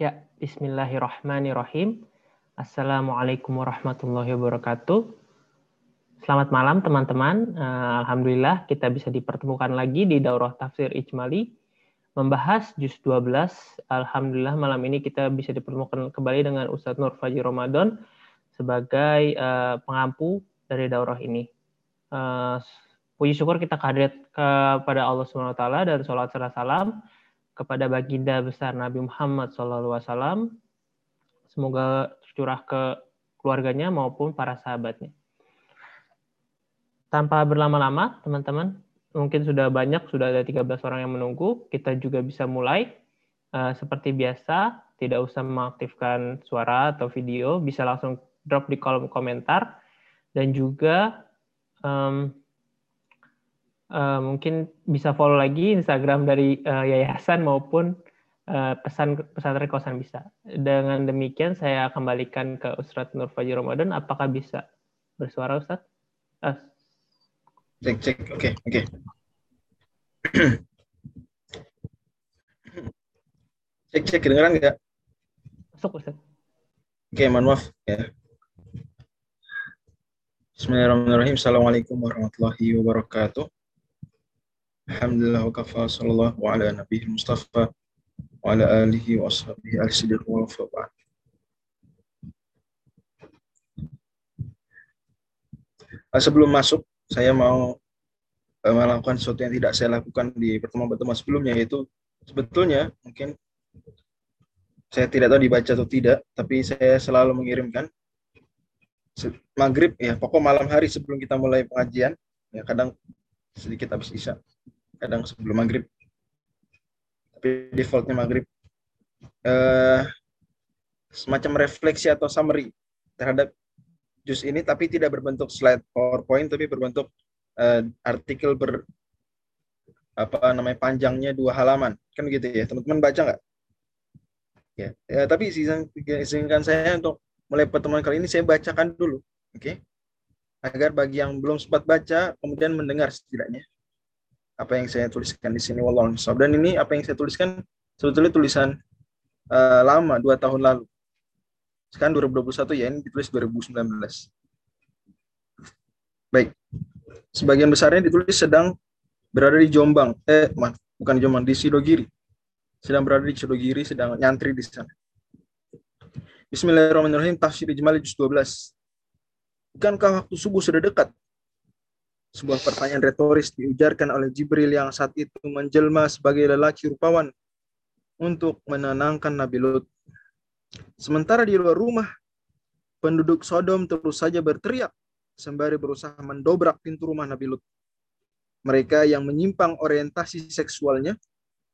Ya, bismillahirrahmanirrahim. Assalamualaikum warahmatullahi wabarakatuh. Selamat malam teman-teman. Eh, Alhamdulillah kita bisa dipertemukan lagi di Daurah Tafsir Ijmali membahas juz 12. Alhamdulillah malam ini kita bisa dipertemukan kembali dengan Ustadz Nur Fajri Ramadan sebagai uh, pengampu dari daurah ini. Uh, puji syukur kita kehadirat kepada Allah Subhanahu wa taala dan salat serta salam kepada baginda besar Nabi Muhammad SAW. Semoga tercurah ke keluarganya maupun para sahabatnya. Tanpa berlama-lama, teman-teman, mungkin sudah banyak, sudah ada 13 orang yang menunggu. Kita juga bisa mulai. Uh, seperti biasa, tidak usah mengaktifkan suara atau video, bisa langsung drop di kolom komentar. Dan juga uh, mungkin bisa follow lagi Instagram dari uh, yayasan maupun uh, pesan pesantren kosan bisa. Dengan demikian saya kembalikan ke Ustadz Nur Fajri Ramadan. Apakah bisa bersuara Ustadz? Uh. Cek cek oke okay, oke. Okay. cek cek kedengeran nggak? Masuk Ustadz. Oke, okay, mohon maaf ya. Bismillahirrahmanirrahim. Assalamualaikum warahmatullahi wabarakatuh. Alhamdulillah wa kafa sallallahu ala nabi mustafa wa ala alihi wa ashabihi al-sidiq wa ba'd. Sebelum masuk, saya mau eh, melakukan sesuatu yang tidak saya lakukan di pertemuan-pertemuan sebelumnya, yaitu sebetulnya mungkin saya tidak tahu dibaca atau tidak, tapi saya selalu mengirimkan maghrib ya pokok malam hari sebelum kita mulai pengajian ya kadang sedikit habis isya kadang sebelum maghrib. Tapi defaultnya maghrib. Uh, semacam refleksi atau summary terhadap jus ini tapi tidak berbentuk slide PowerPoint tapi berbentuk uh, artikel ber apa namanya panjangnya dua halaman. Kan gitu ya teman-teman baca nggak? Ya, ya tapi izinkan saya untuk mulai pertemuan kali ini saya bacakan dulu oke? Okay? agar bagi yang belum sempat baca kemudian mendengar setidaknya apa yang saya tuliskan di sini wallahu Dan ini apa yang saya tuliskan sebetulnya tulisan uh, lama dua tahun lalu. Sekarang 2021 ya ini ditulis 2019. Baik. Sebagian besarnya ditulis sedang berada di Jombang. Eh, maaf, bukan di Jombang, di Sidogiri. Sedang berada di Sidogiri, sedang nyantri di sana. Bismillahirrahmanirrahim. Tafsir Ijmal juz 12. Bukankah waktu subuh sudah dekat? Sebuah pertanyaan retoris diujarkan oleh Jibril yang saat itu menjelma sebagai lelaki rupawan untuk menenangkan Nabi Lut. Sementara di luar rumah, penduduk Sodom terus saja berteriak sembari berusaha mendobrak pintu rumah Nabi Lut. Mereka yang menyimpang orientasi seksualnya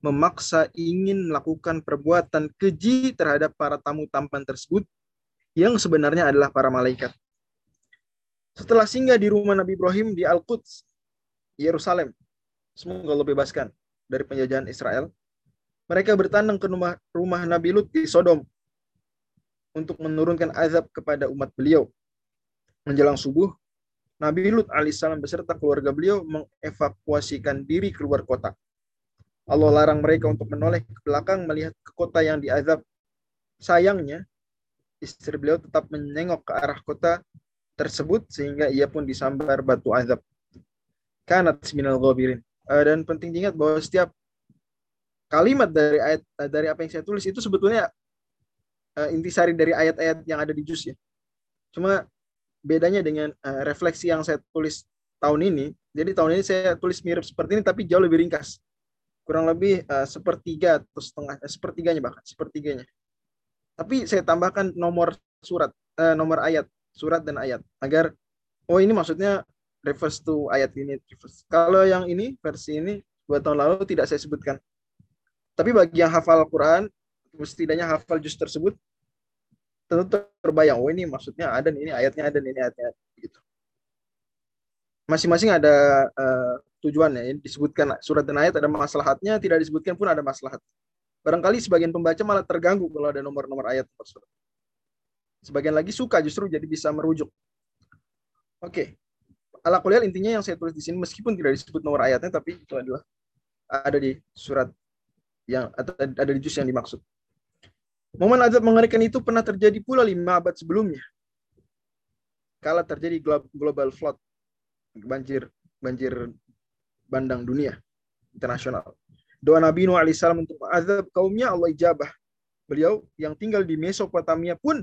memaksa ingin melakukan perbuatan keji terhadap para tamu tampan tersebut yang sebenarnya adalah para malaikat. Setelah singgah di rumah Nabi Ibrahim di Al-Quds, Yerusalem, semoga Allah bebaskan dari penjajahan Israel, mereka bertandang ke rumah, rumah Nabi Lut di Sodom untuk menurunkan azab kepada umat beliau. Menjelang subuh, Nabi Lut alaihissalam beserta keluarga beliau mengevakuasikan diri keluar kota. Allah larang mereka untuk menoleh ke belakang melihat ke kota yang diazab. Sayangnya, istri beliau tetap menengok ke arah kota tersebut sehingga ia pun disambar batu azab. Kanat minal ghabirin. Uh, dan penting diingat bahwa setiap kalimat dari ayat uh, dari apa yang saya tulis itu sebetulnya uh, intisari dari ayat-ayat yang ada di juz ya. Cuma bedanya dengan uh, refleksi yang saya tulis tahun ini. Jadi tahun ini saya tulis mirip seperti ini tapi jauh lebih ringkas. Kurang lebih uh, sepertiga atau setengah, uh, sepertiganya bahkan, sepertiganya. Tapi saya tambahkan nomor surat, uh, nomor ayat surat dan ayat agar oh ini maksudnya reverse to ayat ini reverse. Kalau yang ini versi ini dua tahun lalu tidak saya sebutkan. Tapi bagi yang hafal Quran, setidaknya hafal juz tersebut, tentu terbayang, oh ini maksudnya ada ini ayatnya ada ini ayatnya gitu. Masing-masing ada uh, tujuannya. Ini disebutkan surat dan ayat ada maslahatnya, tidak disebutkan pun ada maslahat. Barangkali sebagian pembaca malah terganggu kalau ada nomor-nomor ayat tersebut. Sebagian lagi suka justru jadi bisa merujuk. Oke. Ala kuliah intinya yang saya tulis di sini meskipun tidak disebut nomor ayatnya tapi itu adalah ada di surat yang atau ada di juz yang dimaksud. Momen azab mengerikan itu pernah terjadi pula lima abad sebelumnya. Kala terjadi global flood, banjir banjir bandang dunia internasional. Doa Nabi Nuh alaihissalam untuk azab kaumnya Allah ijabah. Beliau yang tinggal di Mesopotamia pun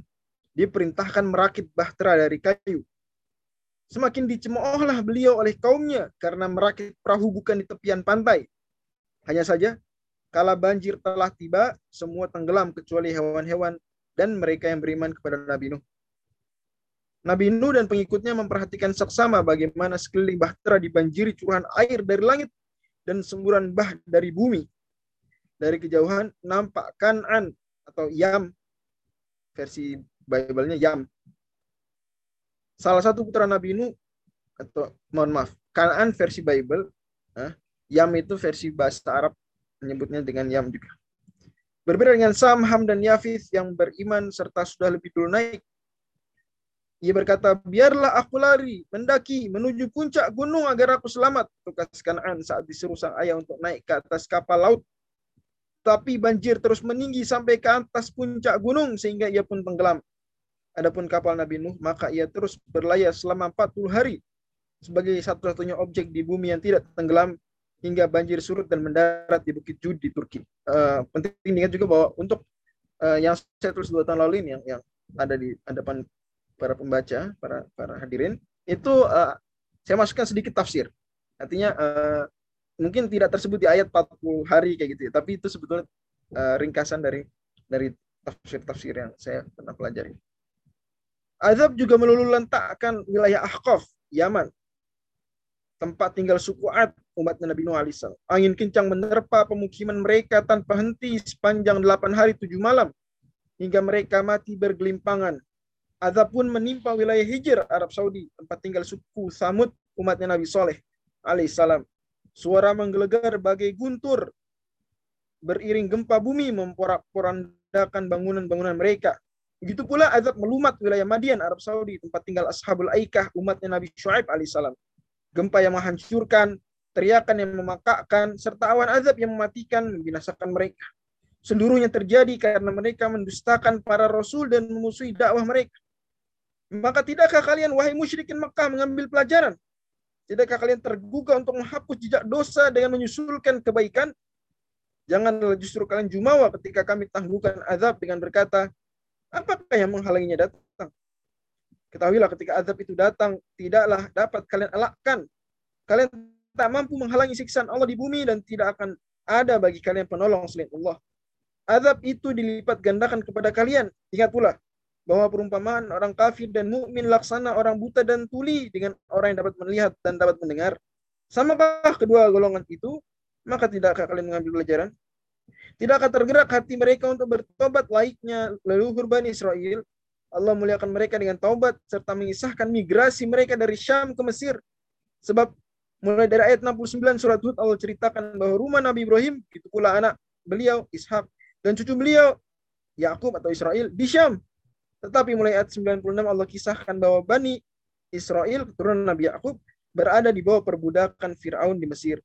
diperintahkan merakit bahtera dari kayu. Semakin dicemoohlah beliau oleh kaumnya karena merakit perahu bukan di tepian pantai. Hanya saja Kala banjir telah tiba, semua tenggelam kecuali hewan-hewan dan mereka yang beriman kepada Nabi Nuh. Nabi Nuh dan pengikutnya memperhatikan saksama bagaimana sekeliling bahtera dibanjiri curahan air dari langit dan semburan bah dari bumi. Dari kejauhan nampak Kanan atau Yam, versi Bible-nya Yam. Salah satu putra Nabi Nuh, atau mohon maaf, Kanan versi Bible, Yam itu versi bahasa Arab menyebutnya dengan Yam juga. Berbeda dengan Sam, Ham, dan Yafis yang beriman serta sudah lebih dulu naik. Ia berkata, biarlah aku lari, mendaki, menuju puncak gunung agar aku selamat. Tukas Kanaan saat disuruh sang ayah untuk naik ke atas kapal laut. Tapi banjir terus meninggi sampai ke atas puncak gunung sehingga ia pun tenggelam. Adapun kapal Nabi Nuh, maka ia terus berlayar selama 40 hari sebagai satu-satunya objek di bumi yang tidak tenggelam hingga banjir surut dan mendarat di Bukit Jud di Turki. Uh, penting diingat juga bahwa untuk uh, yang saya tulis dua tahun lalu ini yang, yang ada di hadapan para pembaca, para para hadirin, itu uh, saya masukkan sedikit tafsir. Artinya uh, mungkin tidak tersebut di ayat 40 hari kayak gitu ya, tapi itu sebetulnya uh, ringkasan dari dari tafsir-tafsir yang saya pernah pelajari. Azab juga melulu lentakkan wilayah Ahqaf, Yaman, tempat tinggal suku Ad umat Nabi Nuh alaihissalam. Angin kencang menerpa pemukiman mereka tanpa henti sepanjang delapan hari tujuh malam hingga mereka mati bergelimpangan. Azab pun menimpa wilayah Hijr Arab Saudi tempat tinggal suku Samud umatnya Nabi Soleh alaihissalam. Suara menggelegar bagai guntur beriring gempa bumi memporak-porandakan bangunan-bangunan mereka. Begitu pula azab melumat wilayah Madian Arab Saudi tempat tinggal Ashabul Aikah umatnya Nabi Shu'aib alaihissalam gempa yang menghancurkan, teriakan yang memakakkan, serta awan azab yang mematikan, membinasakan mereka. Seluruhnya terjadi karena mereka mendustakan para rasul dan memusuhi dakwah mereka. Maka tidakkah kalian, wahai musyrikin Mekah, mengambil pelajaran? Tidakkah kalian tergugah untuk menghapus jejak dosa dengan menyusulkan kebaikan? Janganlah justru kalian jumawa ketika kami tangguhkan azab dengan berkata, apakah yang menghalanginya datang? Ketahuilah ketika azab itu datang, tidaklah dapat kalian elakkan. Kalian tak mampu menghalangi siksaan Allah di bumi dan tidak akan ada bagi kalian penolong selain Allah. Azab itu dilipat gandakan kepada kalian. Ingat pula bahwa perumpamaan orang kafir dan mukmin laksana orang buta dan tuli dengan orang yang dapat melihat dan dapat mendengar. Samakah kedua golongan itu? Maka tidakkah kalian mengambil pelajaran? Tidakkah tergerak hati mereka untuk bertobat laiknya leluhur Bani Israel Allah muliakan mereka dengan taubat serta mengisahkan migrasi mereka dari Syam ke Mesir. Sebab mulai dari ayat 69 surat Hud Allah ceritakan bahwa rumah Nabi Ibrahim itu pula anak beliau Ishak dan cucu beliau Yakub atau Israel di Syam. Tetapi mulai ayat 96 Allah kisahkan bahwa Bani Israel keturunan Nabi Yakub berada di bawah perbudakan Firaun di Mesir.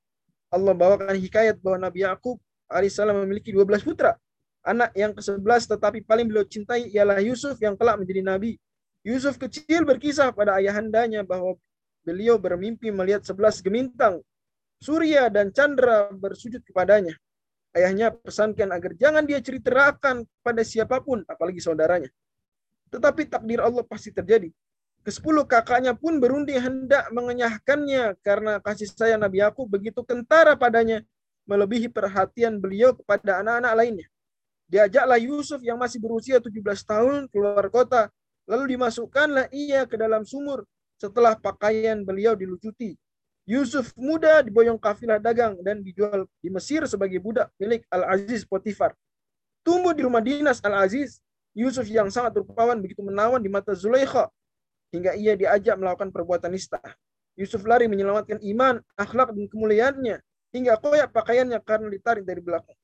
Allah bawakan hikayat bahwa Nabi Yakub alaihissalam memiliki 12 putra Anak yang ke-11 tetapi paling beliau cintai ialah Yusuf yang kelak menjadi nabi. Yusuf kecil berkisah pada ayahandanya bahwa beliau bermimpi melihat sebelas gemintang, surya dan chandra bersujud kepadanya. Ayahnya pesankan agar jangan dia ceritakan pada siapa pun, apalagi saudaranya. Tetapi takdir Allah pasti terjadi. Kesepuluh kakaknya pun berunding hendak mengenyahkannya karena kasih sayang Nabi Yakub begitu kentara padanya melebihi perhatian beliau kepada anak-anak lainnya. Diajaklah Yusuf yang masih berusia 17 tahun keluar kota, lalu dimasukkanlah ia ke dalam sumur setelah pakaian beliau dilucuti. Yusuf muda diboyong kafilah dagang dan dijual di Mesir sebagai budak milik Al-Aziz Potifar. Tumbuh di rumah dinas Al-Aziz, Yusuf yang sangat rupawan begitu menawan di mata Zulaikha hingga ia diajak melakukan perbuatan nista. Yusuf lari menyelamatkan iman, akhlak dan kemuliaannya hingga koyak pakaiannya karena ditarik dari belakang.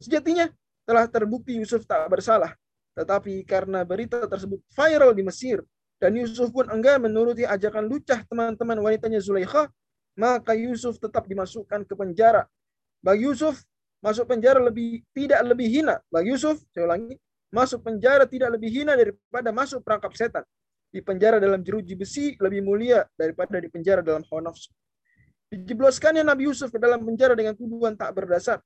Sejatinya telah terbukti Yusuf tak bersalah. Tetapi karena berita tersebut viral di Mesir, dan Yusuf pun enggan menuruti ajakan lucah teman-teman wanitanya Zulaikha, maka Yusuf tetap dimasukkan ke penjara. Bagi Yusuf, masuk penjara lebih tidak lebih hina. Bagi Yusuf, saya ulangi, Masuk penjara tidak lebih hina daripada masuk perangkap setan. Di penjara dalam jeruji besi lebih mulia daripada di penjara dalam hawa nafsu. Dijebloskannya Nabi Yusuf ke dalam penjara dengan tuduhan tak berdasar.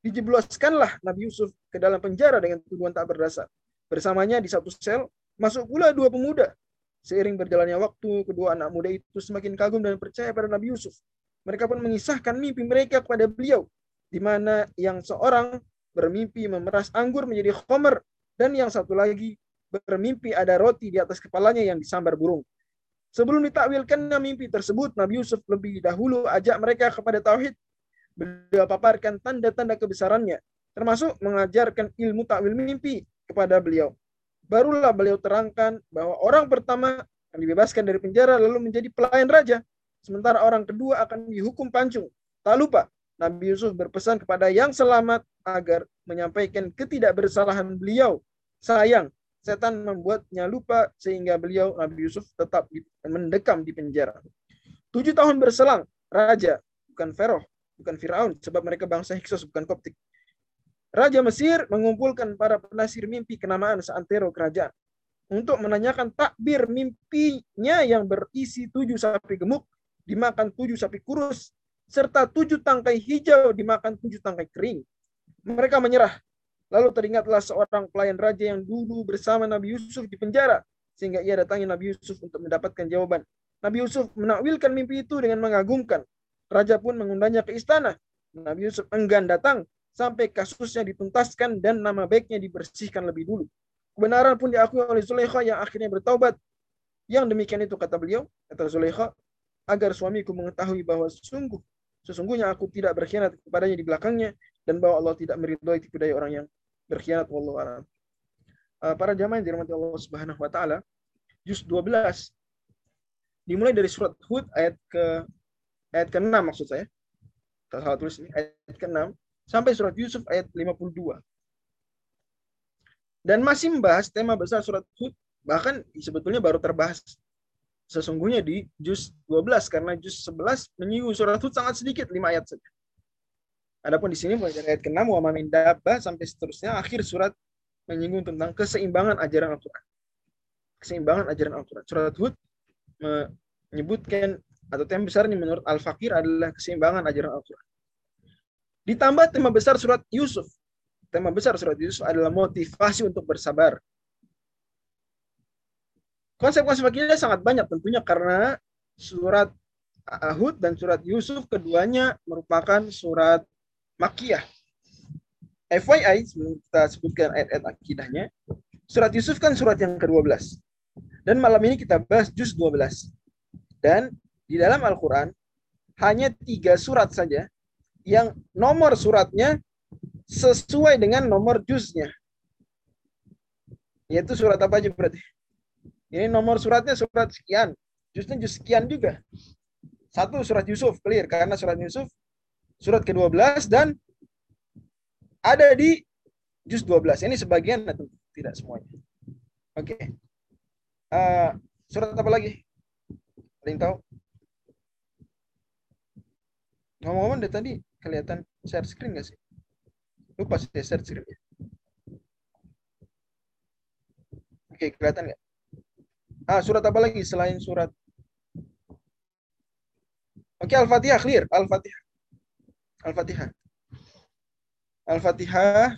Dijebloskanlah Nabi Yusuf ke dalam penjara dengan tuduhan tak berdasar. Bersamanya di satu sel, masuk pula dua pemuda. Seiring berjalannya waktu, kedua anak muda itu semakin kagum dan percaya pada Nabi Yusuf. Mereka pun mengisahkan mimpi mereka kepada beliau, di mana yang seorang bermimpi memeras anggur menjadi khomer, dan yang satu lagi bermimpi ada roti di atas kepalanya yang disambar burung. Sebelum ditakwilkannya mimpi tersebut, Nabi Yusuf lebih dahulu ajak mereka kepada tauhid. Beliau paparkan tanda-tanda kebesarannya, termasuk mengajarkan ilmu takwil mimpi kepada beliau. Barulah beliau terangkan bahwa orang pertama yang dibebaskan dari penjara lalu menjadi pelayan raja, sementara orang kedua akan dihukum pancung. Tak lupa, Nabi Yusuf berpesan kepada yang selamat agar menyampaikan ketidakbersalahan beliau. Sayang, setan membuatnya lupa sehingga beliau Nabi Yusuf tetap mendekam di penjara. Tujuh tahun berselang, raja bukan Feroh, bukan Firaun, sebab mereka bangsa Hiksos bukan Koptik. Raja Mesir mengumpulkan para penasir mimpi kenamaan seantero kerajaan untuk menanyakan takbir mimpinya yang berisi tujuh sapi gemuk dimakan tujuh sapi kurus serta tujuh tangkai hijau dimakan tujuh tangkai kering. Mereka menyerah Lalu teringatlah seorang pelayan raja yang dulu bersama Nabi Yusuf di penjara, sehingga ia datangi Nabi Yusuf untuk mendapatkan jawaban. Nabi Yusuf menakwilkan mimpi itu dengan mengagumkan. Raja pun mengundangnya ke istana. Nabi Yusuf enggan datang sampai kasusnya dituntaskan dan nama baiknya dibersihkan lebih dulu. Kebenaran pun diakui oleh Zulaikha yang akhirnya bertaubat. Yang demikian itu kata beliau, kata Zulaikha, agar suamiku mengetahui bahwa sungguh sesungguhnya aku tidak berkhianat kepadanya di belakangnya dan bahwa Allah tidak meridhoi tipu daya orang yang berkhianat wallahu a'lam. Uh, para jamaah yang dirahmati Allah Subhanahu wa taala, juz 12 dimulai dari surat Hud ayat ke ayat ke-6 maksud saya. Tak salah tulis ini ayat ke-6 sampai surat Yusuf ayat 52. Dan masih membahas tema besar surat Hud bahkan sebetulnya baru terbahas sesungguhnya di juz 12 karena juz 11 menyinggung surat Hud sangat sedikit 5 ayat saja. Adapun di sini mulai dari ayat ke-6 wa min sampai seterusnya akhir surat menyinggung tentang keseimbangan ajaran Al-Qur'an. Keseimbangan ajaran Al-Qur'an. Surat Hud menyebutkan atau tema besarnya menurut Al-Fakir adalah keseimbangan ajaran Al-Qur'an. Ditambah tema besar surat Yusuf. Tema besar surat Yusuf adalah motivasi untuk bersabar. Konsep-konsep ini sangat banyak tentunya karena surat Hud dan surat Yusuf keduanya merupakan surat Makiyah. FYI, sebelum kita sebutkan ayat-ayat akidahnya, surat Yusuf kan surat yang ke-12. Dan malam ini kita bahas juz 12. Dan di dalam Al-Quran, hanya tiga surat saja yang nomor suratnya sesuai dengan nomor juznya. Yaitu surat apa aja berarti? Ini nomor suratnya surat sekian. Juznya juz sekian juga. Satu surat Yusuf, clear. Karena surat Yusuf surat ke-12 dan ada di juz 12. Ini sebagian atau tidak semuanya. Oke. Okay. Uh, surat apa lagi? Ada yang tahu? Ngomong-ngomong dari tadi kelihatan share screen nggak sih? Lupa sih share screen. Oke, okay, kelihatan nggak? Ah, surat apa lagi selain surat? Oke, okay, Al-Fatihah clear. Al-Fatihah. Al-Fatihah. Al-Fatihah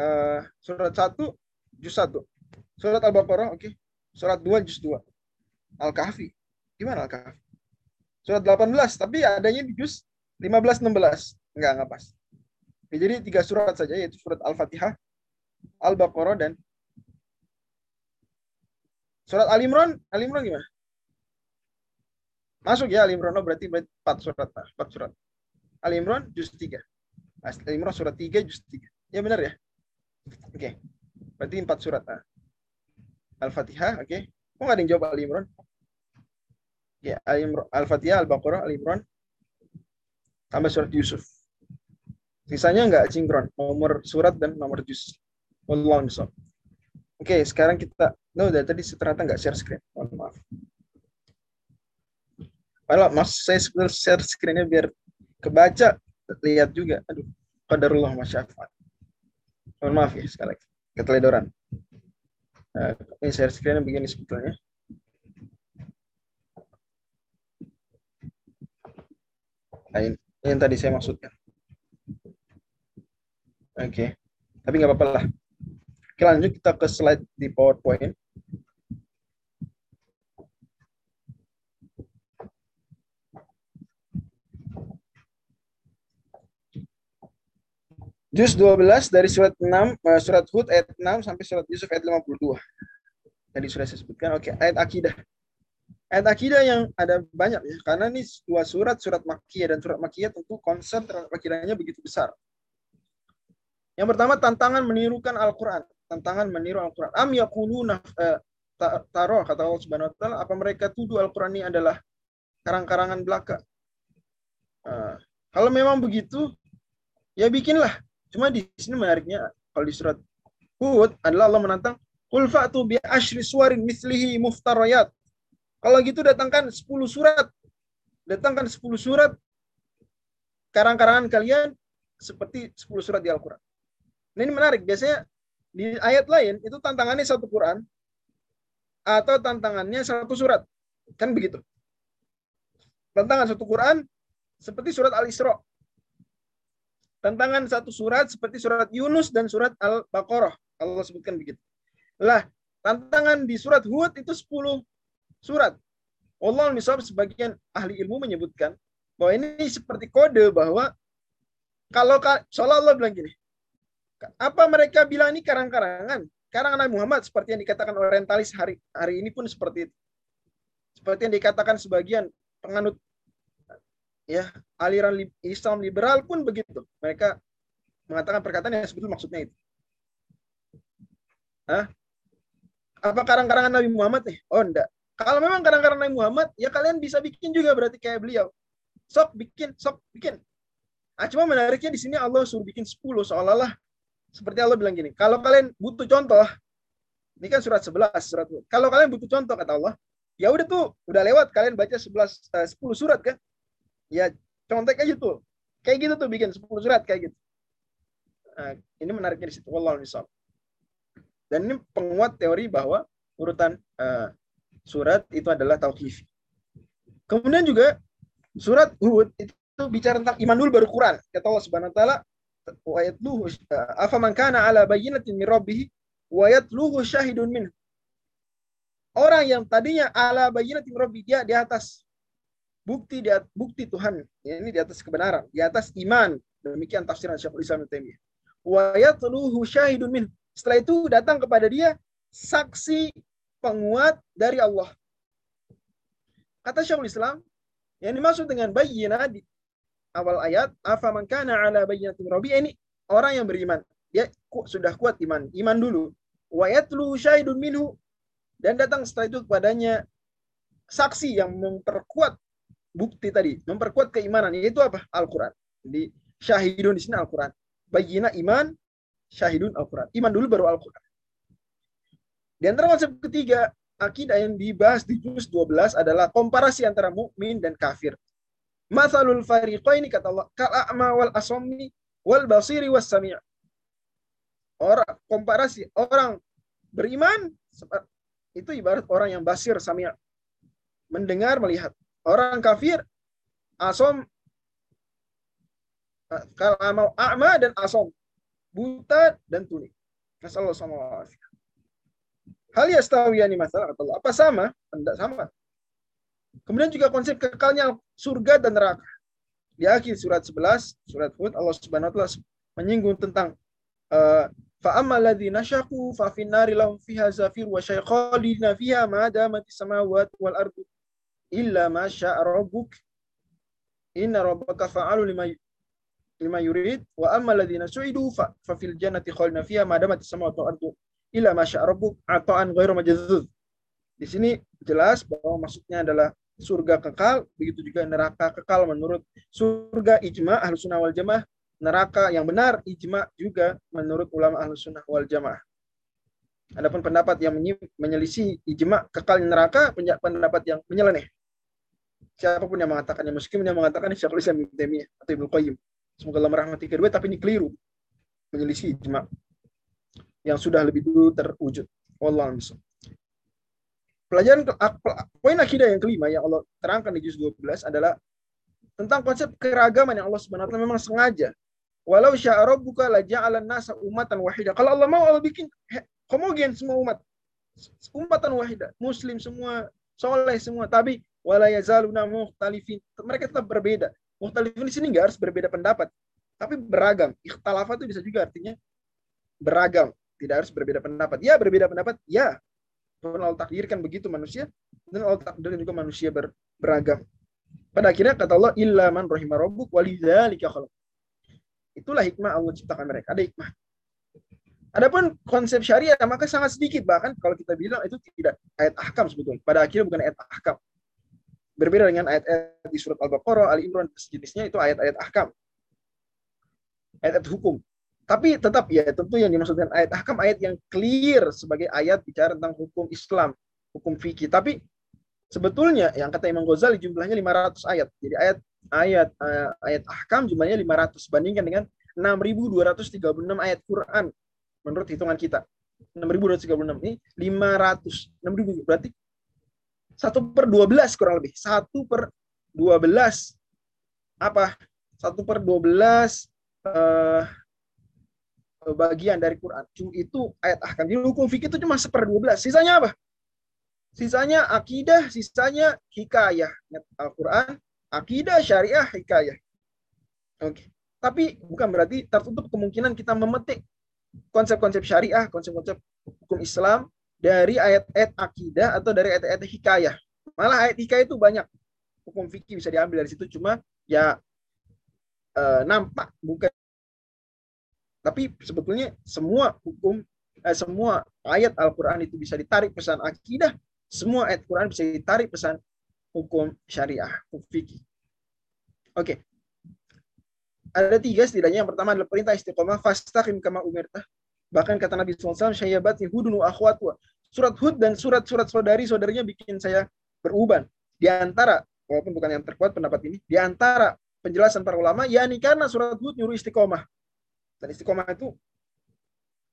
uh, surat 1 juz 1. Surat Al-Baqarah oke. Okay. Surat 2 juz 2. Al-Kahfi. Gimana Al-Kahfi? Surat 18 tapi adanya di juz 15 16. Enggak, enggak pas. Oke, jadi tiga surat saja yaitu surat Al-Fatihah, Al-Baqarah dan surat Al-Imran. Al-Imran gimana? Masuk ya Al-Imran oh, berarti berarti 4 surat, 4 surat. Al Imran juz 3. Al Imran surat 3 juz 3. Ya benar ya? Oke. Okay. Berarti 4 surat. Nah. Al-Fatihah, oke. Okay. Kok nggak ada yang jawab Al Imran? Ya, Al-Fatihah, Al-Baqarah, Al Imran. Tambah surat Yusuf. Sisanya nggak sinkron. Nomor surat dan nomor juz. Wallahu Oke, okay, sekarang kita no dari tadi ternyata nggak share screen. Mohon maaf. Padahal mas saya share screennya biar kebaca lihat juga aduh qadarullah masyafat mohon maaf ya sekali lagi keteledoran. Nah, ini share screen begini sebetulnya. Nah, yang tadi saya maksudkan. Oke, okay. tapi nggak apa-apa lah. Oke, lanjut kita ke slide di PowerPoint. Juz 12 dari surat 6, eh, surat Hud ayat 6 sampai surat Yusuf ayat 52. Tadi sudah saya sebutkan. Oke, ayat akidah. Ayat akidah yang ada banyak ya, karena ini dua surat, surat Makkiyah dan surat Makkiyah tentu konsep akidahnya begitu besar. Yang pertama tantangan menirukan Al-Quran. Tantangan meniru Al-Quran. Am yakuluna eh, taruh kata Allah Subhanahu wa taala apa mereka tuduh Al-Quran ini adalah karang-karangan belaka. Uh, kalau memang begitu, ya bikinlah Cuma di sini menariknya kalau di surat Hud adalah Allah menantang Qul fa'tu bi asyri suwarin mislihi muftarayat. Kalau gitu datangkan 10 surat. Datangkan 10 surat karang-karangan kalian seperti 10 surat di Al-Quran. Nah, ini menarik. Biasanya di ayat lain itu tantangannya satu Quran atau tantangannya satu surat. Kan begitu. Tantangan satu Quran seperti surat Al-Isra tantangan satu surat seperti surat Yunus dan surat Al-Baqarah. Allah sebutkan begitu. Lah, tantangan di surat Hud itu 10 surat. Allah misal sebagian ahli ilmu menyebutkan bahwa ini seperti kode bahwa kalau seolah Allah bilang gini, apa mereka bilang ini karang-karangan? Karangan Nabi Muhammad seperti yang dikatakan orientalis hari hari ini pun seperti itu. Seperti yang dikatakan sebagian penganut ya aliran Islam liberal pun begitu. Mereka mengatakan perkataan yang sebetulnya maksudnya itu. Hah? Apa karang-karangan Nabi Muhammad nih? Oh enggak. Kalau memang karang-karangan Nabi Muhammad, ya kalian bisa bikin juga berarti kayak beliau. Sok bikin, sok bikin. Nah, cuma menariknya di sini Allah suruh bikin 10 seolah-olah seperti Allah bilang gini, kalau kalian butuh contoh, ini kan surat 11, surat Kalau kalian butuh contoh kata Allah, ya udah tuh, udah lewat kalian baca 11 uh, 10 surat kan? Ya contek aja tuh. Kayak gitu tuh bikin 10 surat kayak gitu. Nah, ini menariknya di situ Allah misal dan ini penguat teori bahwa urutan uh, surat itu adalah tauhid. Kemudian juga surat Hud itu bicara tentang iman dulu baru Quran. Kata Allah Subhanahu wa taala wa yatluhu eh, afa man kana ala bayyinatin min rabbih wa yatluhu syahidun min orang yang tadinya ala bayyinatin rabbih dia di atas bukti di bukti Tuhan ya, ini di atas kebenaran, di atas iman. Demikian tafsiran Syekhul Islam Taimiyah. Wa yatluhu syahidun min. Setelah itu datang kepada dia saksi penguat dari Allah. Kata Syekhul Islam, yang dimaksud dengan bayyina di awal ayat, afa man kana ala bayyinatin rabbi ini orang yang beriman. Dia sudah kuat iman, iman dulu. Wa yatluhu syahidun minhu dan datang setelah itu kepadanya saksi yang memperkuat bukti tadi, memperkuat keimanan yaitu apa? Al-Qur'an. Di syahidun di sini Al-Qur'an. Bayina iman, syahidun Al-Qur'an. Iman dulu baru Al-Qur'an. Di antara konsep ketiga, akidah yang dibahas di juz 12 adalah komparasi antara mukmin dan kafir. Masalul fariqaini kata Allah, kal'a'ma wal asommi wal basiri was sami' Orang komparasi orang beriman itu ibarat orang yang basir sami' mendengar melihat orang kafir asom kalau mau a'ma dan asom buta dan tuli. Masalah sama Hal yastawiyani masalah atau Apa sama? Tidak sama. Kemudian juga konsep kekalnya surga dan neraka. Di akhir surat 11, surat Hud, Allah Subhanahu wa taala menyinggung tentang eh, fa ammal ladzina fa finnari lahum fiha zafir wa syaiqalina fiha ma damat samawati wal ardu illa ma syaa rabbuk inna rabbaka fa'alu lima lima yurid wa amma alladhina su'idu fa, fil jannati khalna fiha ma damat samawati wal ardu illa ma syaa rabbuk ata'an ghairu majzuz di sini jelas bahwa maksudnya adalah surga kekal, begitu juga neraka kekal menurut surga ijma ahlu sunnah wal jamaah, neraka yang benar ijma juga menurut ulama ahlu sunnah wal jamaah. Adapun pendapat yang menyelisih ijma kekal neraka, pendapat yang menyeleneh siapa pun yang mengatakannya meskipun yang mengatakan Syekhul Islam Ibnu Taimiyah atau Ibnu Qayyim semoga Allah merahmati kedua tapi ini keliru menyelisih ijma yang sudah lebih dulu terwujud. Wallahu Pelajaran poin akidah yang kelima yang Allah terangkan di juz 12 adalah tentang konsep keragaman yang Allah Subhanahu memang sengaja. Walau syaa rabbuka la ja'alan nasa ummatan wahidah. Kalau Allah mau Allah bikin homogen semua umat. Ummatan wahidah, muslim semua, soleh semua, tapi wala yazaluna mukhtalifin. Mereka tetap berbeda. Mukhtalifin di sini enggak harus berbeda pendapat, tapi beragam. Ikhtilafat itu bisa juga artinya beragam, tidak harus berbeda pendapat. Ya, berbeda pendapat, ya. Tuhan Allah takdirkan begitu manusia dan Allah takdirkan juga manusia ber, beragam. Pada akhirnya kata Allah illa man rahimah rabbuk walidzalika khalaq. Itulah hikmah Allah ciptakan mereka. Ada hikmah. Adapun konsep syariah maka sangat sedikit bahkan kalau kita bilang itu tidak ayat ahkam sebetulnya. Pada akhirnya bukan ayat ahkam. Berbeda dengan ayat-ayat di surat Al-Baqarah, Ali Imran sejenisnya itu ayat-ayat ahkam. Ayat-ayat hukum. Tapi tetap ya tentu yang dimaksudkan ayat ahkam ayat yang clear sebagai ayat bicara tentang hukum Islam, hukum fikih. Tapi sebetulnya yang kata Imam Ghazali jumlahnya 500 ayat. Jadi ayat ayat uh, ayat ahkam jumlahnya 500 bandingkan dengan 6.236 ayat Quran menurut hitungan kita. 6.236 ini 500 6.000 berarti 1 per 12 kurang lebih. 1 per 12 apa? 1 per 12 uh, bagian dari Quran. Itu ayat ahkam. Jadi hukum fikih itu cuma seper 12. Sisanya apa? Sisanya akidah, sisanya hikayah. Al-Quran, akidah, syariah, hikayah. Oke. Okay. Tapi bukan berarti tertutup kemungkinan kita memetik konsep-konsep syariah, konsep-konsep hukum Islam dari ayat-ayat akidah atau dari ayat-ayat hikayah. Malah ayat hikayah itu banyak. Hukum fikih bisa diambil dari situ. Cuma ya eh, nampak bukan tapi sebetulnya semua hukum, eh, semua ayat Al-Quran itu bisa ditarik pesan akidah, semua ayat Quran bisa ditarik pesan hukum syariah, hukum fikih. Oke. Okay. Ada tiga setidaknya. Yang pertama adalah perintah istiqomah. Fastaqim kama umirtah. Bahkan kata Nabi SAW, syayyabat hudun wa. Surat Hud dan surat-surat saudari-saudarinya bikin saya beruban. Di antara, walaupun bukan yang terkuat pendapat ini, di antara penjelasan para ulama, yakni karena surat Hud nyuruh istiqomah. Dan istiqomah itu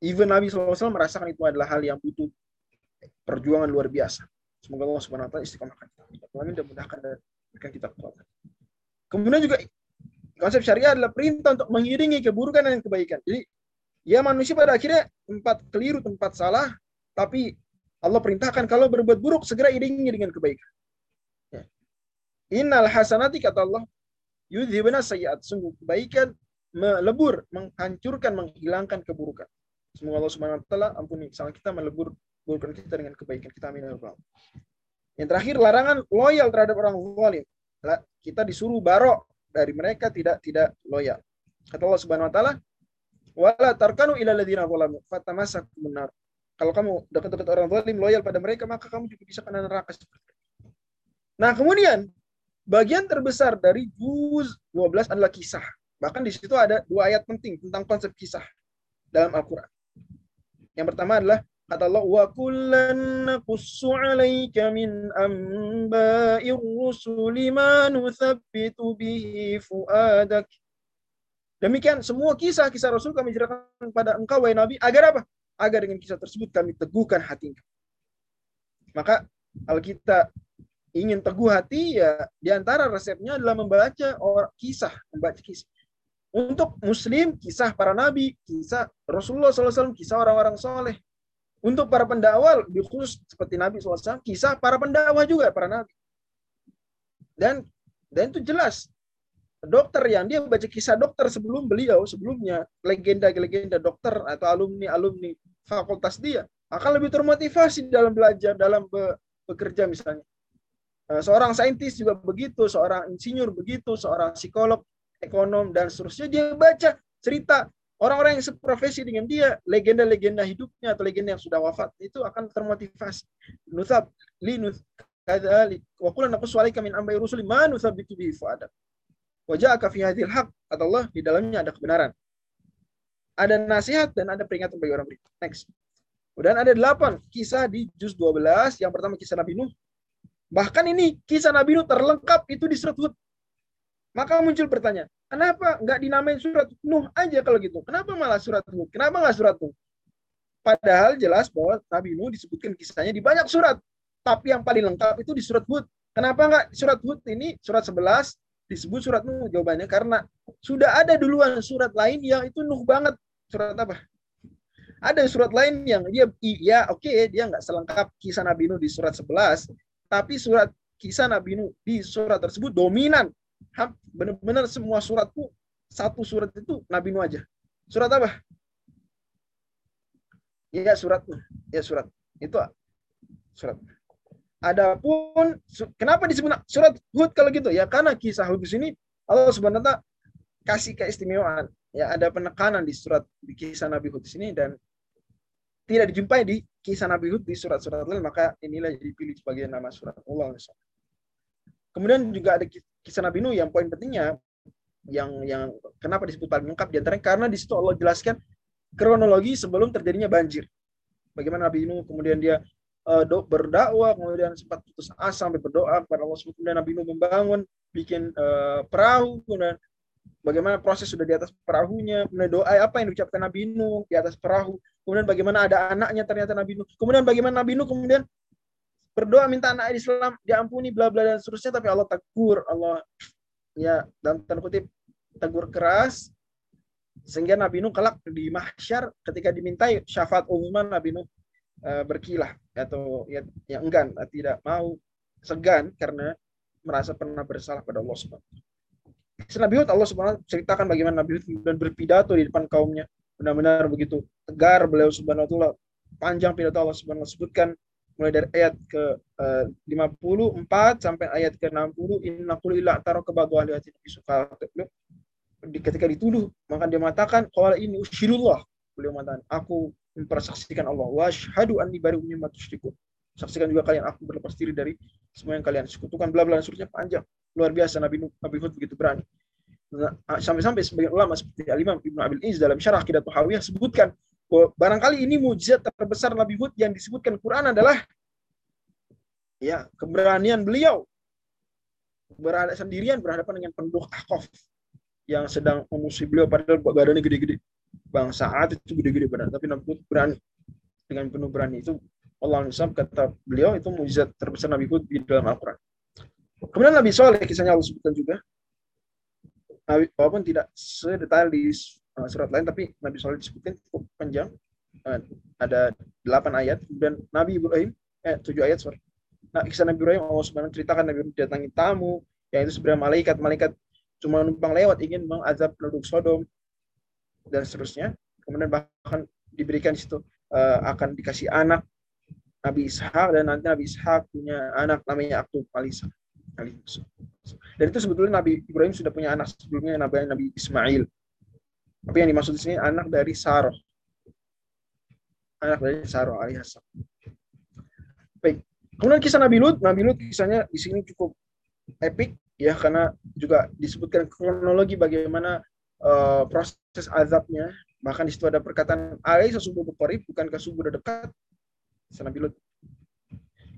even Nabi SAW merasakan itu adalah hal yang butuh perjuangan luar biasa. Semoga Allah taala istiqomahkan kita. Amin dan mudahkan dan berikan kita kekuatan. Kemudian juga konsep syariah adalah perintah untuk mengiringi keburukan dan kebaikan. Jadi ya manusia pada akhirnya tempat keliru, tempat salah, tapi Allah perintahkan kalau berbuat buruk segera iringi dengan kebaikan. Ya. Innal hasanati kata Allah yudhibna sayyat. Sungguh kebaikan melebur, menghancurkan, menghilangkan keburukan. Semoga Allah Subhanahu wa taala ampuni kesalahan kita melebur keburukan kita dengan kebaikan kita amin ya Yang terakhir larangan loyal terhadap orang zalim. Kita disuruh barok dari mereka tidak tidak loyal. Kata Allah Subhanahu wa taala, "Wala tarkanu ila alladziina zalamu fatamassakum benar. Kalau kamu dekat-dekat orang zalim loyal pada mereka, maka kamu juga bisa kena neraka Nah, kemudian bagian terbesar dari juz 12 adalah kisah. Bahkan di situ ada dua ayat penting tentang konsep kisah dalam Al-Quran. Yang pertama adalah kata Allah wa kullan naqussu 'alaika min amba'ir rusuli ma nuthabbitu bihi fuadak. Demikian semua kisah-kisah Rasul kami ceritakan pada engkau wahai Nabi agar apa? Agar dengan kisah tersebut kami teguhkan hati Maka kalau kita ingin teguh hati ya di antara resepnya adalah membaca or, kisah, membaca kisah. Untuk Muslim, kisah para nabi, kisah Rasulullah SAW, kisah orang-orang soleh. Untuk para pendakwah, lebih khusus seperti Nabi SAW, kisah para pendakwah juga, para nabi. Dan dan itu jelas. Dokter yang dia baca kisah dokter sebelum beliau, sebelumnya, legenda-legenda dokter atau alumni-alumni fakultas dia, akan lebih termotivasi dalam belajar, dalam be bekerja misalnya. Eh, seorang saintis juga begitu, seorang insinyur begitu, seorang psikolog ekonom dan seterusnya. Dia baca cerita orang-orang yang seprofesi dengan dia legenda-legenda hidupnya atau legenda yang sudah wafat itu akan termotivasi. Nuthab li kadzalik wa qulna naqussu alaika min ambai rusuli ma fuadak wa ja'aka fi hadhil haq kata Allah di dalamnya ada kebenaran ada nasihat dan ada peringatan bagi orang beriman next kemudian ada delapan kisah di juz 12 yang pertama kisah Nabi Nuh bahkan ini kisah Nabi Nuh terlengkap itu di surat Hud maka muncul pertanyaan, kenapa nggak dinamain surat Nuh aja kalau gitu? Kenapa malah surat Hud? Kenapa nggak surat Nuh? Padahal jelas bahwa Nabi Nuh disebutkan kisahnya di banyak surat. Tapi yang paling lengkap itu di surat Hud. Kenapa enggak surat Hud ini surat 11 disebut surat Nuh? Jawabannya karena sudah ada duluan surat lain yang itu Nuh banget. Surat apa? Ada surat lain yang dia ya oke okay, dia nggak selengkap kisah Nabi Nuh di surat 11, tapi surat kisah Nabi Nuh di surat tersebut dominan. Benar-benar semua surat tuh satu surat itu Nabi Nuh aja. Surat apa? Ya surat. Ya surat. Itu surat. Adapun kenapa disebut surat Hud kalau gitu? Ya karena kisah Hud di sini Allah wa kasih keistimewaan. Ya ada penekanan di surat di kisah Nabi Hud di sini dan tidak dijumpai di kisah Nabi Hud di surat-surat lain maka inilah dipilih sebagai nama surat Allah. Kemudian juga ada kisah Nabi Nuh yang poin pentingnya yang yang kenapa disebut paling lengkap di antaranya karena di situ Allah jelaskan kronologi sebelum terjadinya banjir. Bagaimana Nabi Nuh kemudian dia uh, berdakwah, kemudian sempat putus asa sampai berdoa kepada Allah kemudian Nabi Nuh membangun, bikin uh, perahu, kemudian bagaimana proses sudah di atas perahunya, kemudian doa apa yang diucapkan Nabi Nuh di atas perahu, kemudian bagaimana ada anaknya ternyata Nabi Nuh, kemudian bagaimana Nabi Nuh kemudian berdoa minta anak Islam diampuni bla bla dan seterusnya tapi Allah tegur Allah ya dalam tanda kutip tegur keras sehingga Nabi Nuh kelak di mahsyar ketika dimintai syafaat umuman Nabi Nuh. uh, berkilah atau ya, yang enggan tidak mau segan karena merasa pernah bersalah pada Allah Subhanahu Nabi Hud Allah Subhanahu ceritakan bagaimana Nabi Hud dan berpidato di depan kaumnya. Benar-benar begitu tegar beliau Subhanahu wa panjang pidato Allah Subhanahu sebutkan mulai dari ayat ke uh, eh, 54 sampai ayat ke 60 inna qul illa taraka ba'du ahli suka ketika dituduh maka dia mengatakan qala ini usyirullah beliau mengatakan aku mempersaksikan Allah. Wa syahadu anni bari'un mimma saksikan juga kalian aku berlepas diri dari semua yang kalian sekutukan. Bla bla seterusnya panjang. Luar biasa Nabi Nabi Hud begitu berani. Nah, sampai-sampai sebagian ulama seperti Al-Imam Abil Iz dalam syarah Qidatul Hawiyah sebutkan barangkali ini mujizat terbesar Nabi Hud yang disebutkan Quran adalah ya keberanian beliau. Berada sendirian berhadapan dengan penduduk Ahqaf yang sedang memusuhi beliau padahal badannya gede-gede. Bang Saat itu gede-gede badan, tapi Nabi Hud berani dengan penuh berani itu Allah Nisab kata beliau itu mujizat terbesar Nabi Hud di dalam Al-Quran. Kemudian Nabi Soleh kisahnya Allah sebutkan juga. Walaupun tidak sedetail di uh, surat lain, tapi Nabi Soleh disebutkan cukup panjang. Uh, ada delapan ayat. Dan Nabi Ibrahim, eh tujuh ayat, sorry. Nah, kisah Nabi Ibrahim, Allah Subhanahu ceritakan Nabi Ibrahim datangi tamu, yang itu sebenarnya malaikat, malaikat cuma numpang lewat ingin mengazab penduduk Sodom dan seterusnya. Kemudian bahkan diberikan di situ uh, akan dikasih anak Nabi Ishak dan nanti Nabi Ishak punya anak namanya Aktub Alisa. Dan itu sebetulnya Nabi Ibrahim sudah punya anak sebelumnya Nabi Nabi Ismail. Tapi yang dimaksud di sini anak dari Sarah. Anak dari Sarah alaihissalam. Baik. Kemudian kisah Nabi Lut, Nabi Lut kisahnya di sini cukup epic ya karena juga disebutkan kronologi bagaimana uh, proses azabnya. Bahkan di situ ada perkataan alaih subuh bukhari bukankah subuh sudah dekat? Nabi Lut.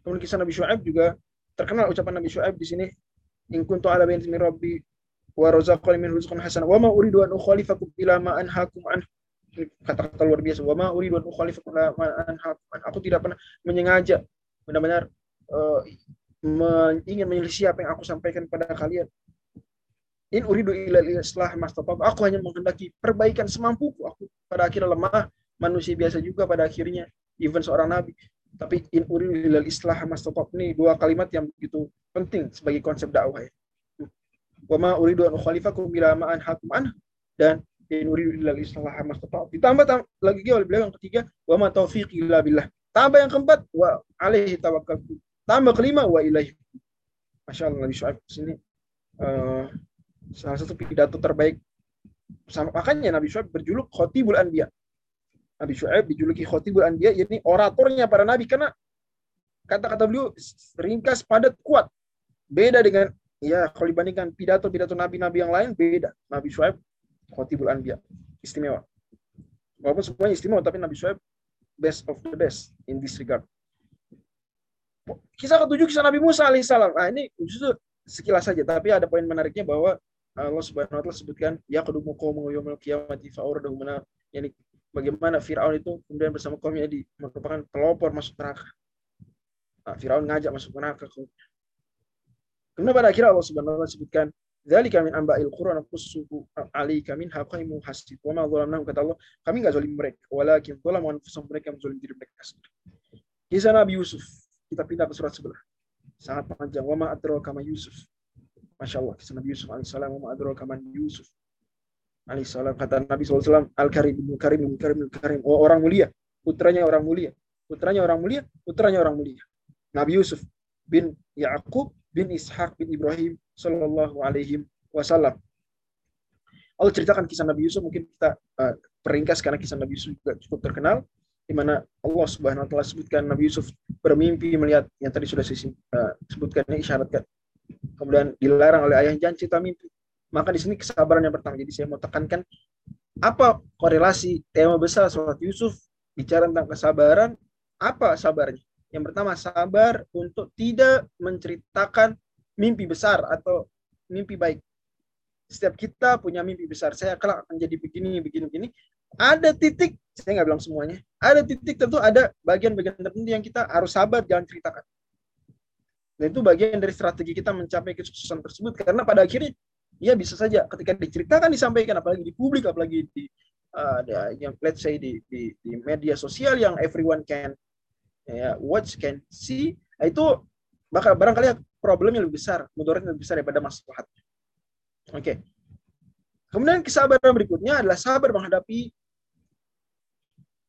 Kemudian kisah Nabi Shu'aib juga terkenal ucapan Nabi Shu'aib di sini in kuntu ala bayin min rabbi wa razaqani min rizqan hasan wa ma uridu an ukhalifakum ila ma an kata-kata luar biasa wa ma uridu an ukhalifakum ila ma an aku tidak pernah menyengaja benar-benar uh, ingin menyelisih apa yang aku sampaikan pada kalian in uridu ila islah mastata'tu aku hanya menghendaki perbaikan semampuku aku pada akhirnya lemah manusia biasa juga pada akhirnya even seorang nabi tapi in uridu ilal islah mastata'tu ini dua kalimat yang begitu penting sebagai konsep dakwah ya. Wa ma uridu an ukhalifakum bila ma anhakum an dan in uridu ilal islah mastata'tu. Ditambah tam, lagi oleh beliau yang ketiga wa ma taufiqi illa billah. Tambah yang keempat wa alaihi tawakkaltu. Tambah kelima wa ilaihi. Masya Allah Nabi Shu'aib sini uh, salah satu pidato terbaik. Sama makanya Nabi Shu'aib berjuluk Khotibul Anbiya. Nabi Shu'aib dijuluki Khotibul Anbiya yakni oratornya para nabi. Karena kata-kata beliau ringkas padat kuat. Beda dengan ya kalau dibandingkan pidato-pidato nabi-nabi yang lain beda. Nabi Shu'aib Khotibul Anbiya. Istimewa. Walaupun semuanya istimewa tapi Nabi Shu'aib best of the best in this regard. Kisah ketujuh kisah Nabi Musa alaihissalam. Nah ini justru sekilas saja tapi ada poin menariknya bahwa Allah Subhanahu wa taala sebutkan ya qadumu qaumu yaumil qiyamati fa mana yani bagaimana Firaun itu kemudian bersama kaumnya di merupakan pelopor masuk neraka. Nah, Firaun ngajak masuk neraka. Kemudian pada akhirnya Allah Subhanahu wa taala sebutkan Dzalika min amba'il Qur'an qussuhu 'alaika minha qaimu hasib. Wa ma dhalamnahum kata Allah, kami enggak zalim mereka, walakin dhalamu anfusahum mereka menzalim diri mereka sendiri. Kisah Nabi Yusuf. Kita pindah ke surat sebelah. Sangat panjang. Wa ma adraka ma Yusuf. Masya Allah. Kisah Nabi Yusuf alaihissalam. Wa adraka Yusuf. Alaihissalam. Kata Nabi SAW. Al-Karim. Al-Karim. Al-Karim. Al-Karim. Oh, orang mulia. Putranya orang mulia. Putranya orang mulia. Putranya orang mulia. Nabi Yusuf bin Ya'qub bin Ishaq bin Ibrahim sallallahu alaihi wasallam. Allah ceritakan kisah Nabi Yusuf mungkin kita uh, peringkas karena kisah Nabi Yusuf juga cukup terkenal di mana Allah Subhanahu wa taala sebutkan Nabi Yusuf bermimpi melihat yang tadi sudah saya uh, sebutkan isyaratkan. Kemudian dilarang oleh ayah jangan cerita mimpi. Maka di sini kesabaran yang pertama. Jadi saya mau tekankan apa korelasi tema besar surat Yusuf bicara tentang kesabaran, apa sabarnya? Yang pertama sabar untuk tidak menceritakan mimpi besar atau mimpi baik. Setiap kita punya mimpi besar. Saya kelak akan jadi begini, begini, begini. Ada titik, saya nggak bilang semuanya. Ada titik tentu ada bagian-bagian tertentu yang kita harus sabar, jangan ceritakan. Dan itu bagian dari strategi kita mencapai kesuksesan tersebut. Karena pada akhirnya, ya bisa saja ketika diceritakan, disampaikan, apalagi di publik, apalagi di uh, yang let's say di, di, di media sosial yang everyone can ya, watch, can see, itu bakal barangkali problemnya lebih besar, mudaratnya lebih besar daripada maslahatnya. Oke. Okay. Kemudian kesabaran berikutnya adalah sabar menghadapi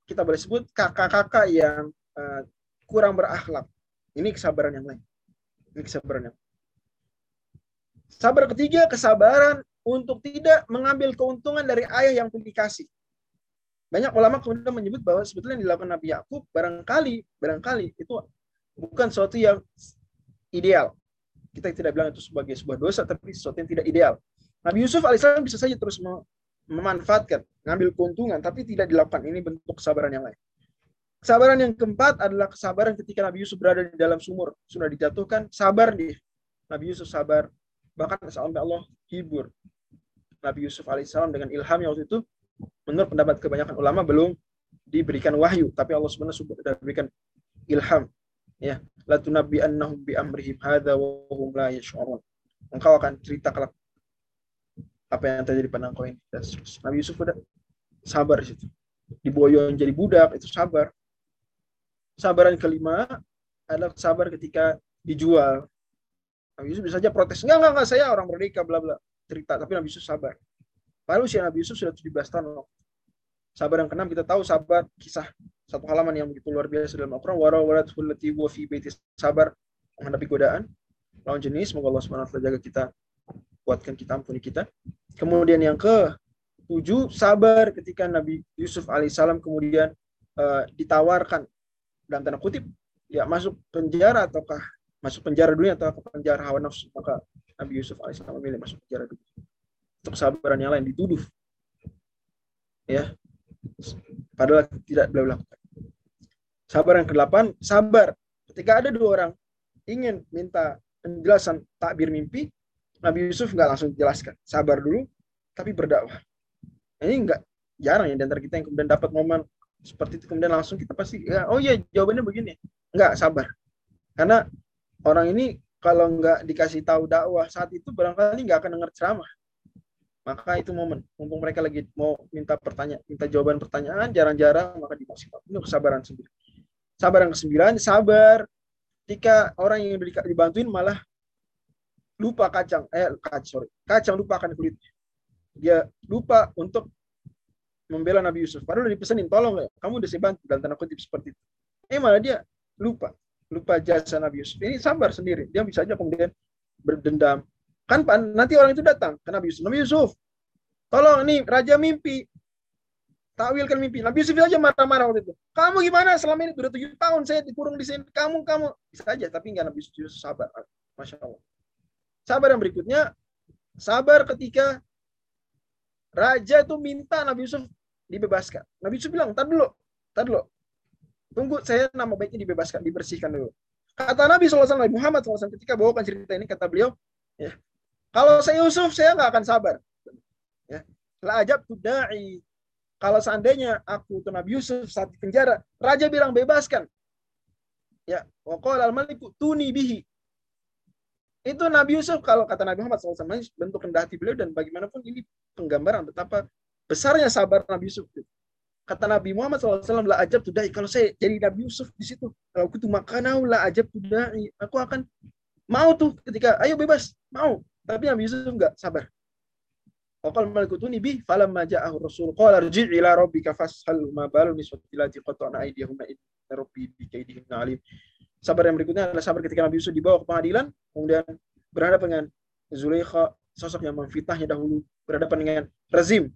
kita boleh sebut kakak-kakak yang uh, kurang berakhlak. Ini kesabaran yang lain. Ini kesabaran yang Sabar ketiga, kesabaran untuk tidak mengambil keuntungan dari ayah yang dikasih. Banyak ulama kemudian menyebut bahwa sebetulnya yang dilakukan Nabi Yakub barangkali barangkali itu bukan sesuatu yang ideal. Kita tidak bilang itu sebagai sebuah dosa, tapi sesuatu yang tidak ideal. Nabi Yusuf alaihissalam bisa saja terus memanfaatkan, ngambil keuntungan, tapi tidak dilakukan. Ini bentuk kesabaran yang lain. Kesabaran yang keempat adalah kesabaran ketika Nabi Yusuf berada di dalam sumur. Sudah dijatuhkan, sabar dia. Nabi Yusuf sabar. Bahkan sampai Allah hibur. Nabi Yusuf alaihissalam dengan ilhamnya waktu itu, menurut pendapat kebanyakan ulama, belum diberikan wahyu. Tapi Allah sebenarnya sudah berikan ilham. Ya, la tunabbi annahum bi amrihim hadza wa hum la yash'urun. Engkau akan cerita kelak apa yang terjadi pada engkau ini. Nabi Yusuf udah sabar di situ. Diboyong jadi budak itu sabar. Sabaran kelima adalah sabar ketika dijual. Nabi Yusuf bisa saja protes. Enggak, enggak, enggak, saya orang merdeka, bla bla. Cerita, tapi Nabi Yusuf sabar. Padahal usia Nabi Yusuf sudah 17 tahun. Sabar yang keenam kita tahu sabar kisah satu halaman yang begitu luar biasa dalam Al-Quran warawalatul lati wa fi baiti sabar menghadapi godaan lawan jenis semoga Allah SWT jaga kita kuatkan kita ampuni kita kemudian yang ke tujuh sabar ketika Nabi Yusuf alaihissalam kemudian uh, ditawarkan dalam tanda kutip ya masuk penjara ataukah masuk penjara dunia atau ke penjara hawa nafsu maka Nabi Yusuf alaihissalam memilih masuk penjara dunia untuk sabaran yang lain dituduh ya padahal tidak beliau lakukan Sabar yang ke-8, sabar. Ketika ada dua orang ingin minta penjelasan takbir mimpi, Nabi Yusuf nggak langsung jelaskan. Sabar dulu, tapi berdakwah. Ini nggak jarang ya di antara kita yang kemudian dapat momen seperti itu. Kemudian langsung kita pasti ya oh iya jawabannya begini. Nggak sabar. Karena orang ini kalau nggak dikasih tahu dakwah saat itu barangkali nggak akan dengar ceramah. Maka itu momen. Mumpung mereka lagi mau minta pertanyaan minta jawaban pertanyaan jarang-jarang maka dikasih tahu kesabaran sendiri. Sabar yang kesembilan, sabar. Ketika orang yang dibantuin malah lupa kacang, eh kacang, sorry, kacang lupa akan kulitnya. Dia lupa untuk membela Nabi Yusuf. Padahal udah dipesanin, tolong ya, kamu udah saya bantu dalam tanda kutip seperti itu. Eh malah dia lupa, lupa jasa Nabi Yusuf. Ini sabar sendiri, dia bisa aja kemudian berdendam. Kan nanti orang itu datang ke Nabi Yusuf. Nabi Yusuf, tolong nih raja mimpi, takwilkan mimpi. Nabi Yusuf aja marah-marah waktu itu. Kamu gimana selama ini? Sudah tujuh tahun saya dikurung di sini. Kamu, kamu. Bisa aja, tapi enggak Nabi Yusuf sabar. Masya Allah. Sabar yang berikutnya, sabar ketika raja itu minta Nabi Yusuf dibebaskan. Nabi Yusuf bilang, tar dulu, tar dulu. Tunggu saya nama baiknya dibebaskan, dibersihkan dulu. Kata Nabi SAW, Nabi Muhammad SAW ketika bawakan cerita ini, kata beliau, ya, kalau saya Yusuf, saya nggak akan sabar. Ya. La ajab da'i kalau seandainya aku tuh Nabi Yusuf saat di penjara, raja bilang bebaskan. Ya, waqala al-maliku tuni bihi. Itu Nabi Yusuf kalau kata Nabi Muhammad SAW bentuk rendah hati beliau dan bagaimanapun ini penggambaran betapa besarnya sabar Nabi Yusuf. Kata Nabi Muhammad SAW, la ajab tudai. Kalau saya jadi Nabi Yusuf di situ, kalau aku tuh makanau la ajab tudai. Aku akan mau tuh ketika, ayo bebas, mau. Tapi Nabi Yusuf enggak sabar. Waqal malikutuni bi falam maja'ahu rasul qala rji' ila rabbika fashal ma balu niswati lati qata'na aydihunna inna rabbi bi kaydihim alim. Sabar yang berikutnya adalah sabar ketika Nabi Yusuf dibawa ke pengadilan, kemudian berhadapan dengan Zulaikha, sosok yang memfitnahnya dahulu, berhadapan dengan rezim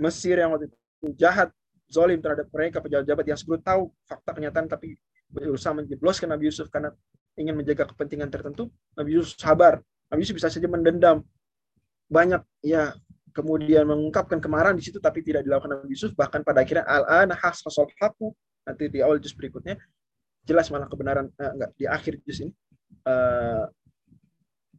Mesir yang waktu itu jahat, zolim terhadap mereka pejabat-pejabat yang sebelum tahu fakta kenyataan tapi berusaha menjebloskan Nabi Yusuf karena ingin menjaga kepentingan tertentu. Nabi Yusuf sabar. Nabi Yusuf bisa saja mendendam banyak ya kemudian mengungkapkan kemarahan di situ tapi tidak dilakukan Nabi Yusuf bahkan pada akhirnya al-ana hasasol haku nanti di awal juz berikutnya jelas malah kebenaran eh, enggak di akhir juz ini uh,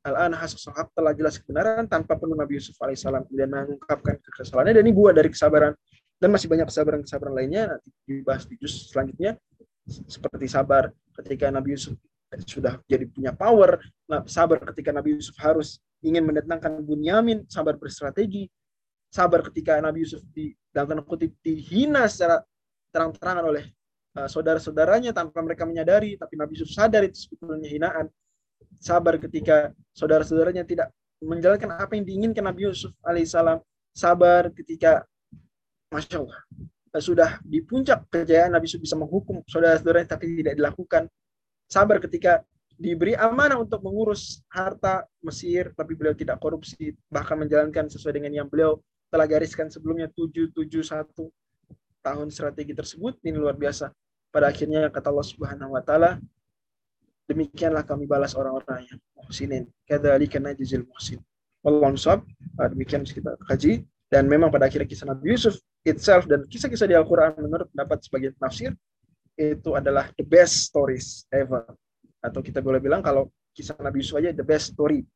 al-ana hasasol hak telah jelas kebenaran tanpa perlu Nabi Yusuf alaihissalam kemudian mengungkapkan kesalahannya dan ini buah dari kesabaran dan masih banyak kesabaran-kesabaran lainnya nanti dibahas di juz selanjutnya. Seperti sabar ketika Nabi Yusuf sudah jadi punya power sabar ketika Nabi Yusuf harus ingin mendatangkan Bunyamin, sabar berstrategi, sabar ketika Nabi Yusuf di dalam tanda kutip dihina secara terang-terangan oleh uh, saudara-saudaranya tanpa mereka menyadari, tapi Nabi Yusuf sadar itu sebetulnya hinaan. Sabar ketika saudara-saudaranya tidak menjalankan apa yang diinginkan Nabi Yusuf alaihissalam. Sabar ketika, masya Allah, sudah di puncak kejayaan Nabi Yusuf bisa menghukum saudara-saudaranya tapi tidak dilakukan. Sabar ketika diberi amanah untuk mengurus harta Mesir, tapi beliau tidak korupsi, bahkan menjalankan sesuai dengan yang beliau telah gariskan sebelumnya 771 tahun strategi tersebut. Ini luar biasa. Pada akhirnya kata Allah Subhanahu wa taala, demikianlah kami balas orang-orang yang muhsinin. Kadzalika najzil muhsin. Wallahu a'lam. Demikian kita kaji. Dan memang pada akhirnya kisah Nabi Yusuf itself dan kisah-kisah di Al-Qur'an menurut pendapat sebagian tafsir itu adalah the best stories ever. Atau kita boleh bilang kalau kisah Nabi Yusuf aja the best story.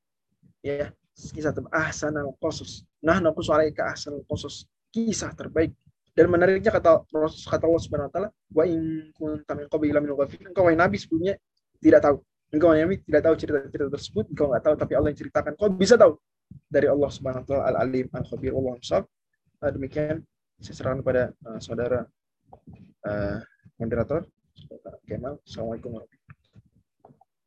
Ya kisah ahsanal qasus nah naku alaika ahsanal qasus kisah terbaik. Dan menariknya kata kata Allah Subhanahu wa taala wa in kunta min qabli min ghafilin engkau wahai nabi sebelumnya tidak tahu. Engkau nabi tidak tahu cerita-cerita tersebut engkau nggak tahu tapi Allah yang ceritakan. Kau bisa tahu dari Allah Subhanahu wa taala al alim al khabir Allah uh, demikian saya serahkan kepada uh, saudara uh, moderator Kemal. Assalamualaikum warahmatullahi